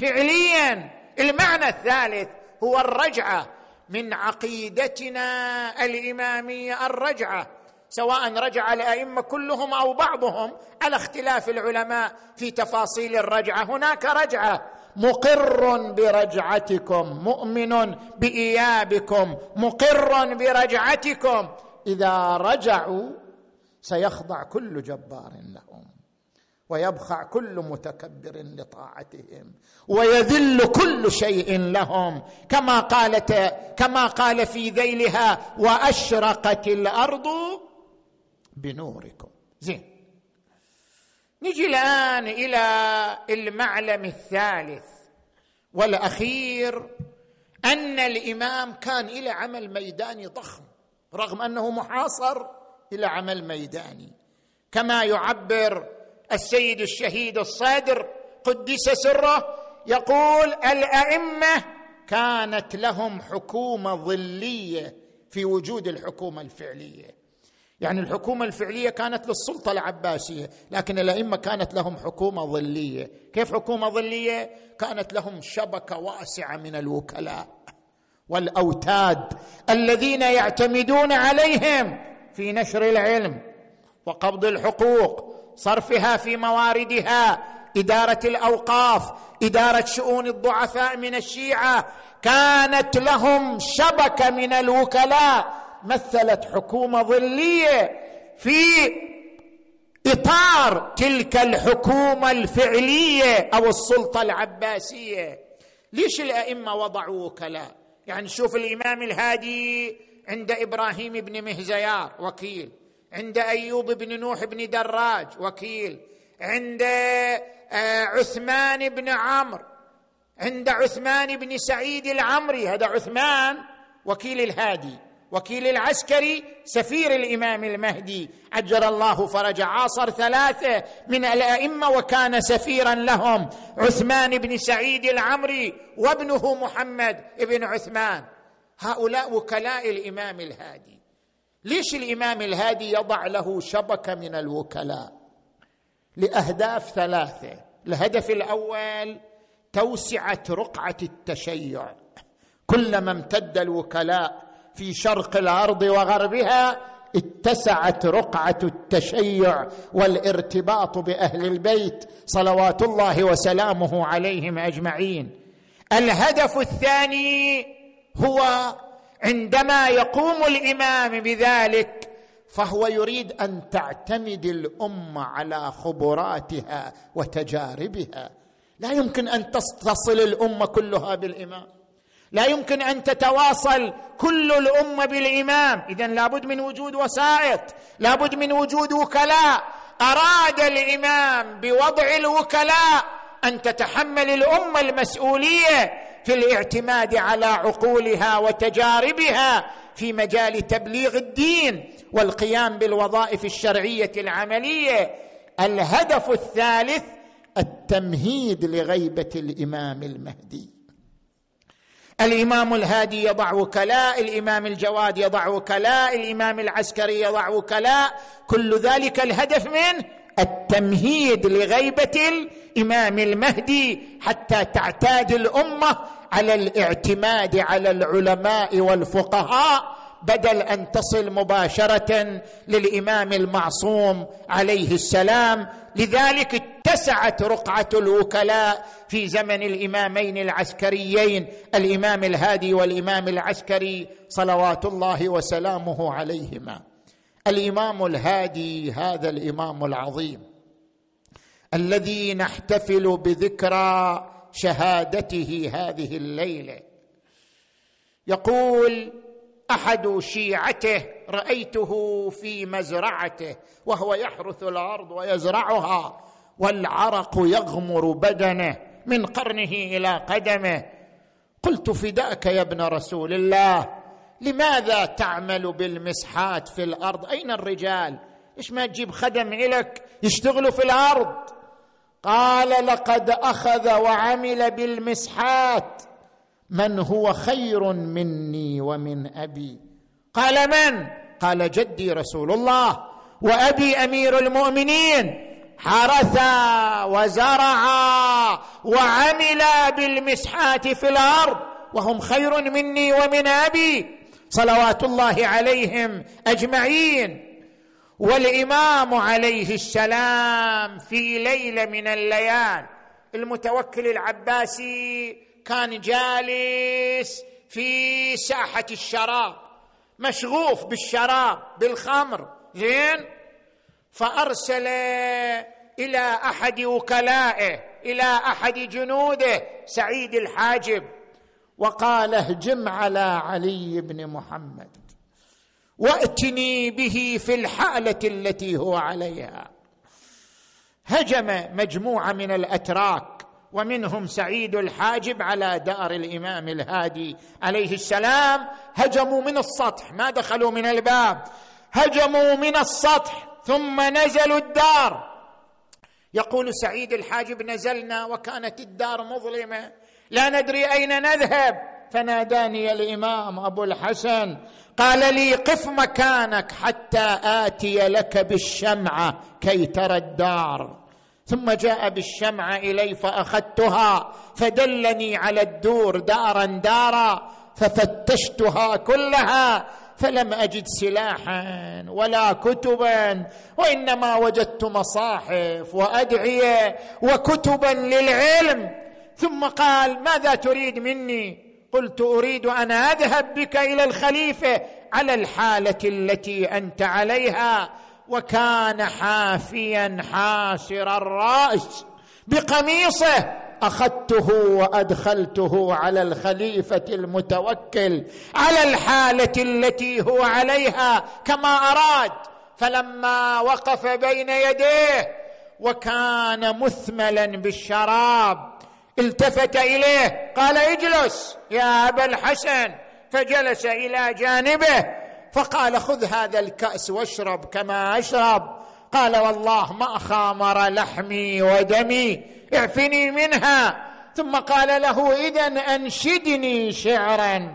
Speaker 2: فعليا. المعنى الثالث هو الرجعة. من عقيدتنا الإمامية الرجعة سواء رجع الأئمة كلهم أو بعضهم على اختلاف العلماء في تفاصيل الرجعة. هناك رجعة. مقر برجعتكم مؤمن بإيابكم مقر برجعتكم. إذا رجعوا سيخضع كل جبار لهم. ويبخع كل متكبر لطاعتهم ويذل كل شيء لهم. كما قالت كما قال في ذيلها وأشرقت الأرض بنوركم. زين. نجي الآن إلى المعلم الثالث والأخير أن الإمام كان إلى عمل ميداني ضخم رغم أنه محاصر إلى عمل ميداني. كما يعبر السيد الشهيد الصادر قدس سره يقول الأئمة كانت لهم حكومة ظلية في وجود الحكومة الفعلية. يعني الحكومة الفعلية كانت للسلطة العباسية لكن الأئمة كانت لهم حكومة ظلية. كيف حكومة ظلية؟ كانت لهم شبكة واسعة من الوكلاء والأوتاد الذين يعتمدون عليهم في نشر العلم وقبض الحقوق. صرفها في مواردها. إدارة الأوقاف إدارة شؤون الضعفاء من الشيعة. كانت لهم شبكة من الوكلاء. مثلت حكومة ظلية في إطار تلك الحكومة الفعلية أو السلطة العباسية. ليش الأئمة وضعوا وكلاء؟ يعني شوف الإمام الهادي عند إبراهيم بن مهزيار وكيل. عند أيوب بن نوح بن دراج وكيل. عند آه، عثمان بن عمرو. عند عثمان بن سعيد العمري هذا عثمان وكيل الهادي. وكيل العسكري سفير الإمام المهدي. عجل الله فرج عاصر ثلاثة من الأئمة وكان سفيرا لهم. عثمان بن سعيد العمري وابنه محمد بن عثمان. هؤلاء وكلاء الإمام الهادي. ليش الإمام الهادي يضع له شبكة من الوكلاء؟ لأهداف ثلاثة. الهدف الأول توسعة رقعة التشيع. كلما امتد الوكلاء في شرق الأرض وغربها اتسعت رقعة التشيع والارتباط بأهل البيت صلوات الله وسلامه عليهم أجمعين. الهدف الثاني هو عندما يقوم الإمام بذلك فهو يريد أن تعتمد الأمة على خبراتها وتجاربها. لا يمكن أن تصل الأمة كلها بالإمام. لا يمكن أن تتواصل كل الأمة بالإمام. اذا لابد من وجود وسائط لابد من وجود وكلاء. أراد الإمام بوضع الوكلاء أن تتحمل الأمة المسؤولية في الاعتماد على عقولها وتجاربها في مجال تبليغ الدين والقيام بالوظائف الشرعية العملية. الهدف الثالث التمهيد لغيبة الإمام المهدي. الإمام الهادي يضع وكلاء الإمام الجواد يضع وكلاء الإمام العسكري يضع وكلاء. كل ذلك الهدف منه التمهيد لغيبة الإمام المهدي حتى تعتاد الأمة على الاعتماد على العلماء والفقهاء بدل أن تصل مباشرة للإمام المعصوم عليه السلام. لذلك اتسعت رقعة الوكلاء في زمن الإمامين العسكريين الإمام الهادي والإمام العسكري صلوات الله وسلامه عليهما. الإمام الهادي هذا الإمام العظيم الذي نحتفل بذكرى شهادته هذه الليلة. يقول أحد شيعته رأيته في مزرعته وهو يحرث الأرض ويزرعها والعرق يغمر بدنه من قرنه إلى قدمه. قلت فداك يا ابن رسول الله لماذا تعمل بالمسحات في الأرض؟ أين الرجال؟ إيش ما تجيب خدم لك يشتغلوا في الأرض؟ قال لقد أخذ وعمل بالمسحات من هو خير مني ومن أبي. قال من؟ قال جدي رسول الله وأبي أمير المؤمنين. حرث وزرع وعمل بالمسحات في الأرض وهم خير مني ومن أبي. صلوات الله عليهم أجمعين. والإمام عليه السلام في ليلة من الليال المتوكل العباسي كان جالس في ساحة الشراب مشغوف بالشراب بالخمر زين؟ فأرسل إلى أحد وكلائه إلى أحد جنوده سعيد الحاجب وقال اهجم على علي بن محمد. واتني به في الحالة التي هو عليها. هجم مجموعة من الأتراك ومنهم سعيد الحاجب على دار الإمام الهادي عليه السلام. هجموا من السطح ما دخلوا من الباب. هجموا من السطح ثم نزلوا الدار. يقول سعيد الحاجب نزلنا وكانت الدار مظلمة. لا ندري أين نذهب. فناداني الإمام أبو الحسن قال لي قف مكانك حتى آتي لك بالشمعه كي ترى الدار. ثم جاء بالشمعه إلي فأخذتها فدلني على الدور دارا دارا ففتشتها كلها فلم أجد سلاحا ولا كتبا وإنما وجدت مصاحف وأدعية وكتبا للعلم. ثم قال ماذا تريد مني؟ قلت أريد أن أذهب بك إلى الخليفة على الحالة التي أنت عليها وكان حافيا حاسر الرأس بقميصه. أخذته وأدخلته على الخليفة المتوكل على الحالة التي هو عليها كما أراد. فلما وقف بين يديه وكان مثملا بالشراب التفت إليه. قال اجلس يا أبا الحسن. فجلس إلى جانبه فقال خذ هذا الكأس واشرب كما أشرب. قال والله ما خامر لحمي ودمي اعفني منها. ثم قال له اذا أنشدني شعرا.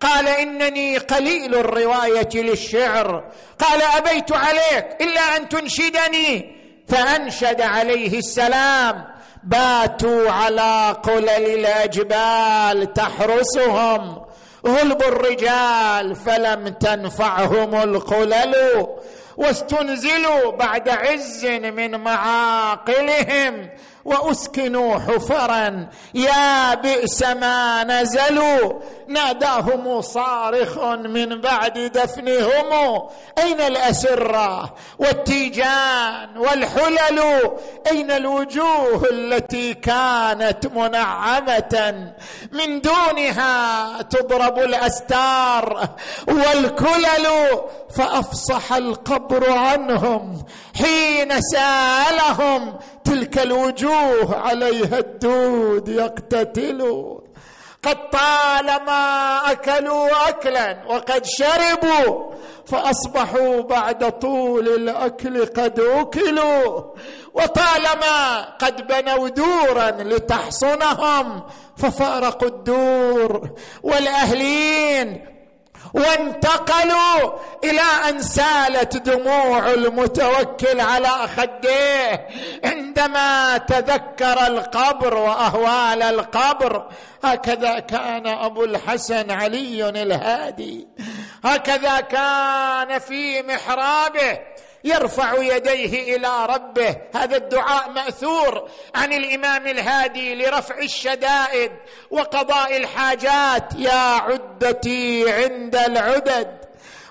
Speaker 2: قال إنني قليل الرواية للشعر. قال أبيت عليك إلا أن تنشدني. فأنشد عليه السلام. باتوا على قلل الأجبال تحرسهم. غلب الرجال فلم تنفعهم القلل واستنزلوا بعد عز من معاقلهم. وأسكنوا حفرا. يا بئس ما نزلوا. ناداهم صارخ من بعد دفنهم. أين الأسرة والتيجان والحلل؟ أين الوجوه التي كانت منعمة؟ من دونها تضرب الأستار والكلل. فأفصح القبر عنهم حين سألهم تلك الوجوه عليها الدود يقتتلون قد طالما أكلوا اكلا وقد شربوا فأصبحوا بعد طول الأكل قد أكلوا. وطالما قد بنوا دورا لتحصنهم ففارقوا الدور. والأهلين وانتقلوا إلى أن سالت دموع المتوكل على خديه عندما تذكر القبر وأهوال القبر هكذا كان أبو الحسن علي الهادي. هكذا كان في محرابه. يرفع يديه إلى ربه. هذا الدعاء مأثور عن الإمام الهادي لرفع الشدائد وقضاء الحاجات. يا عدتي عند العدد.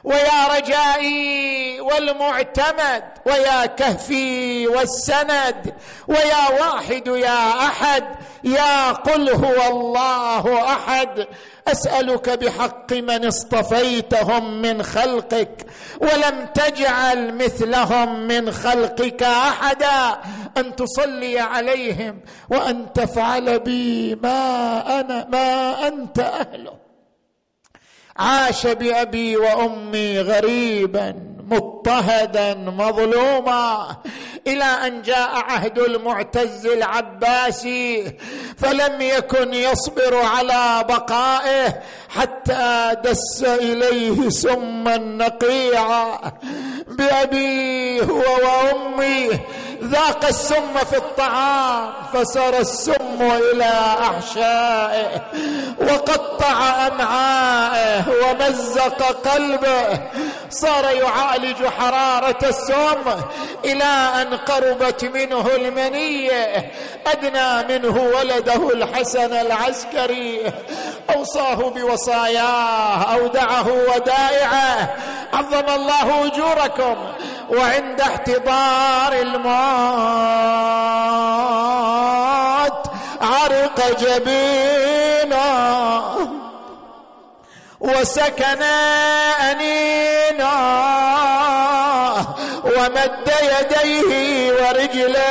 Speaker 2: ويا رجائي والمعتمد ويا كهفي والسند ويا واحد يا أحد يا قل هو الله أحد. أسألك بحق من اصطفيتهم من خلقك ولم تجعل مثلهم من خلقك أحدا. أن تصلي عليهم وأن تفعل بي ما أنا ما أنت أهله. عاش بأبي وأمي غريبا مضطهدا مظلوما إلى أن جاء عهد المعتز العباسي فلم يكن يصبر على بقائه حتى دس إليه سما نقيعا بأبي هو وأمي ذاق السم في الطعام فسر السم إلى احشائه وقطع أمعائه ومزق قلبه. صار يعالج حرارة السم إلى أن قربت منه المنية. أدنى منه ولده الحسن العسكري. أوصاه بوصاياه أودعه ودائعه. عظم الله أجوركم وعند احتضار الموت عرق جبينا. وسكن أنينا. ومد يديه ورجليه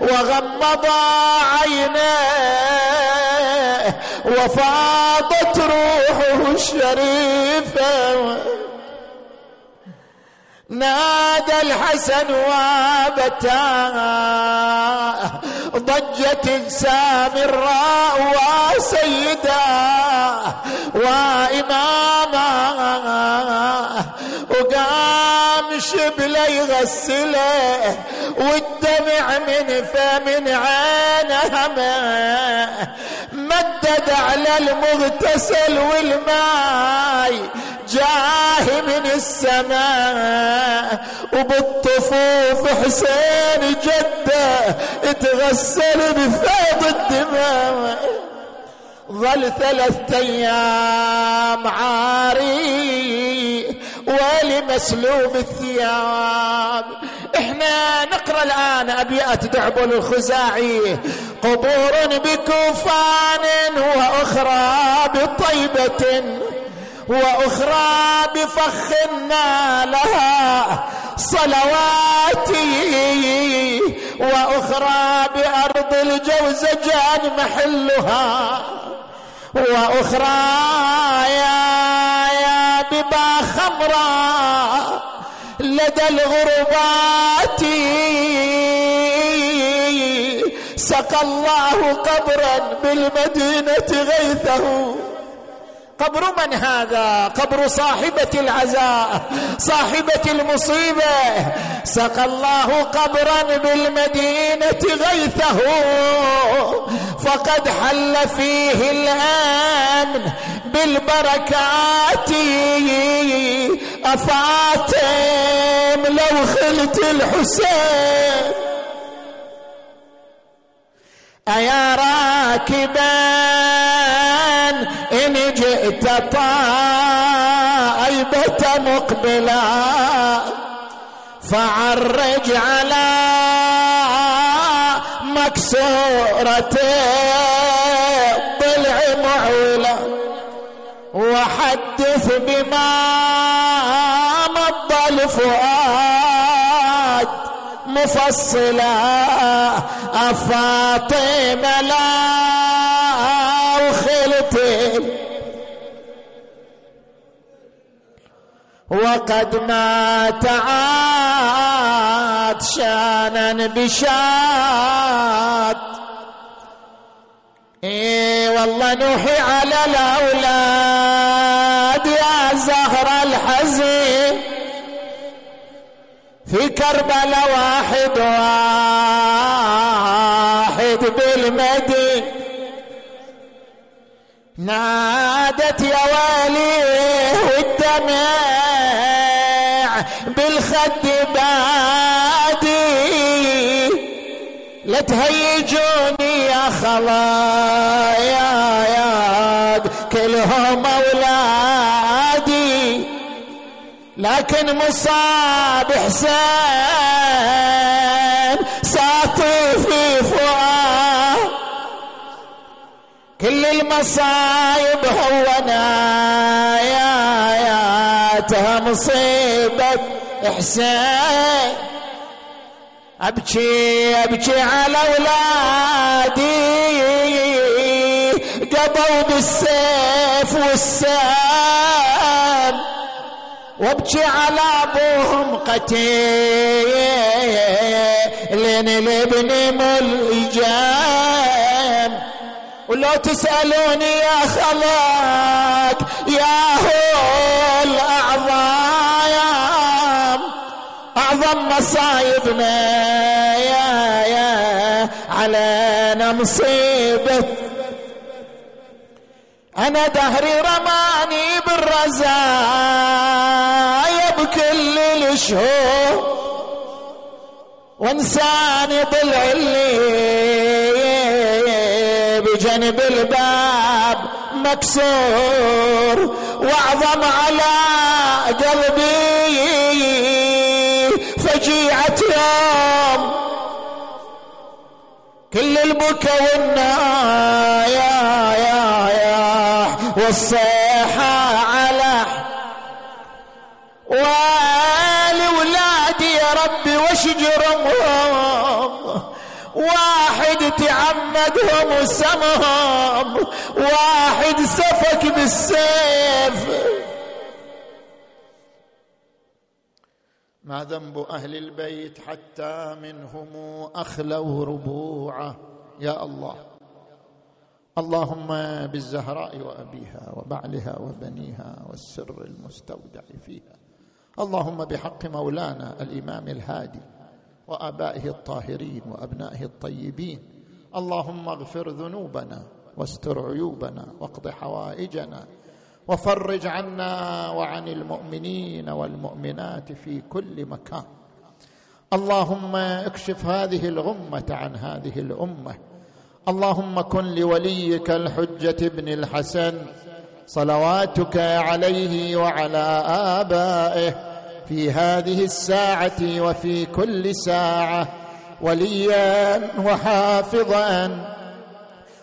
Speaker 2: وغمض عينيه وفاضت روحه الشريفة. نادى الحسن وابتاه. ضجة سامراء وسيدا وإماما. وقام شبله يغسله والدمع من فم عينه مدد على المغتسل والماي جاه من السماء. وبالطفوف حسين جدة اتغسل بفيض الدماء. ظل ثلاثة أيام عاري ولمسلوب الثياب. إحنا نقرأ الآن أبيات دعبل الخزاعي. قبور بكوفان وأخرى بطيبة وأخرى بفخ لها صلواتي وأخرى بأرض الجوزجان محلها. وأخرى يا يا ببا خمرا. لدى الغربات. سقى الله قبرا بالمدينة غيثه. قبر من هذا؟ قبر صاحبة العزاء صاحبة المصيبة. سقى الله قبرا بالمدينة غيثه فقد حل فيه الأمن بالبركات. أفآتم لو خلت الحسين. أيا راكبا إن جئت طائبة مقبلا. فعرج على مكسورة الضلع معولا وحدث بما مضى الفؤاد مفصلة فاطمة لا وقد مات عطشانا بشات إي والله نوحي على الأولاد يا زهر الحزين في كربلاء واحد واحد بالمدينة نادت يا والي والدمع بالخد بادي لا تهيجوني يا خلايا كلهم أولادي. لكن مصاب حسين ساطي في كل المصايب هوناياتها مصيبة. إحسان. أبكي أبكي على أولادي. قضوا بالسيف والسام. وأبكي على أبوهم قتيل. لابن ملجام ولو تسألوني يا خلاك يا هو الأعظام أعظم مصايبنا يا يا علينا مصيبة أنا دهري رماني بالرزايا بكل الشهور وانساني ضلع الليل بجنب الباب مكسور. وأعظم على قلبي كل البكا والنايا يا يا والصيحة على والي ولادي يا ربي وش جرمهم واحد تعمدهم وسمهم واحد سفك بالسيف. ما ذنب أهل البيت حتى منهم أخلوا ربوعه. يا الله. اللهم بالزهراء وأبيها وبعلها وبنيها والسر المستودع فيها. اللهم بحق مولانا الإمام الهادي وآبائه الطاهرين وأبنائه الطيبين. اللهم اغفر ذنوبنا واستر عيوبنا واقض حوائجنا وفرج عنا وعن المؤمنين والمؤمنات في كل مكان. اللهم اكشف هذه الغمة عن هذه الأمة. اللهم كن لوليك الحجة ابن الحسن. صلواتك عليه وعلى آبائه في هذه الساعة وفي كل ساعة. وليا وحافظا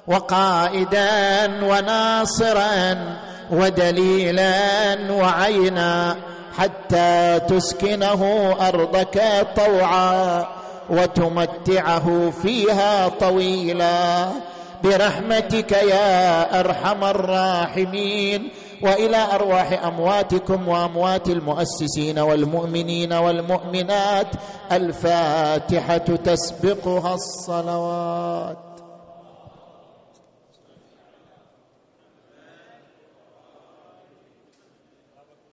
Speaker 2: وقائدا وناصرا. ودليلا وعينا حتى تسكنه أرضك طوعا وتمتعه فيها طويلا. برحمتك يا أرحم الراحمين. وإلى أرواح أمواتكم وأموات المؤسسين والمؤمنين والمؤمنات الفاتحة تسبقها الصلوات.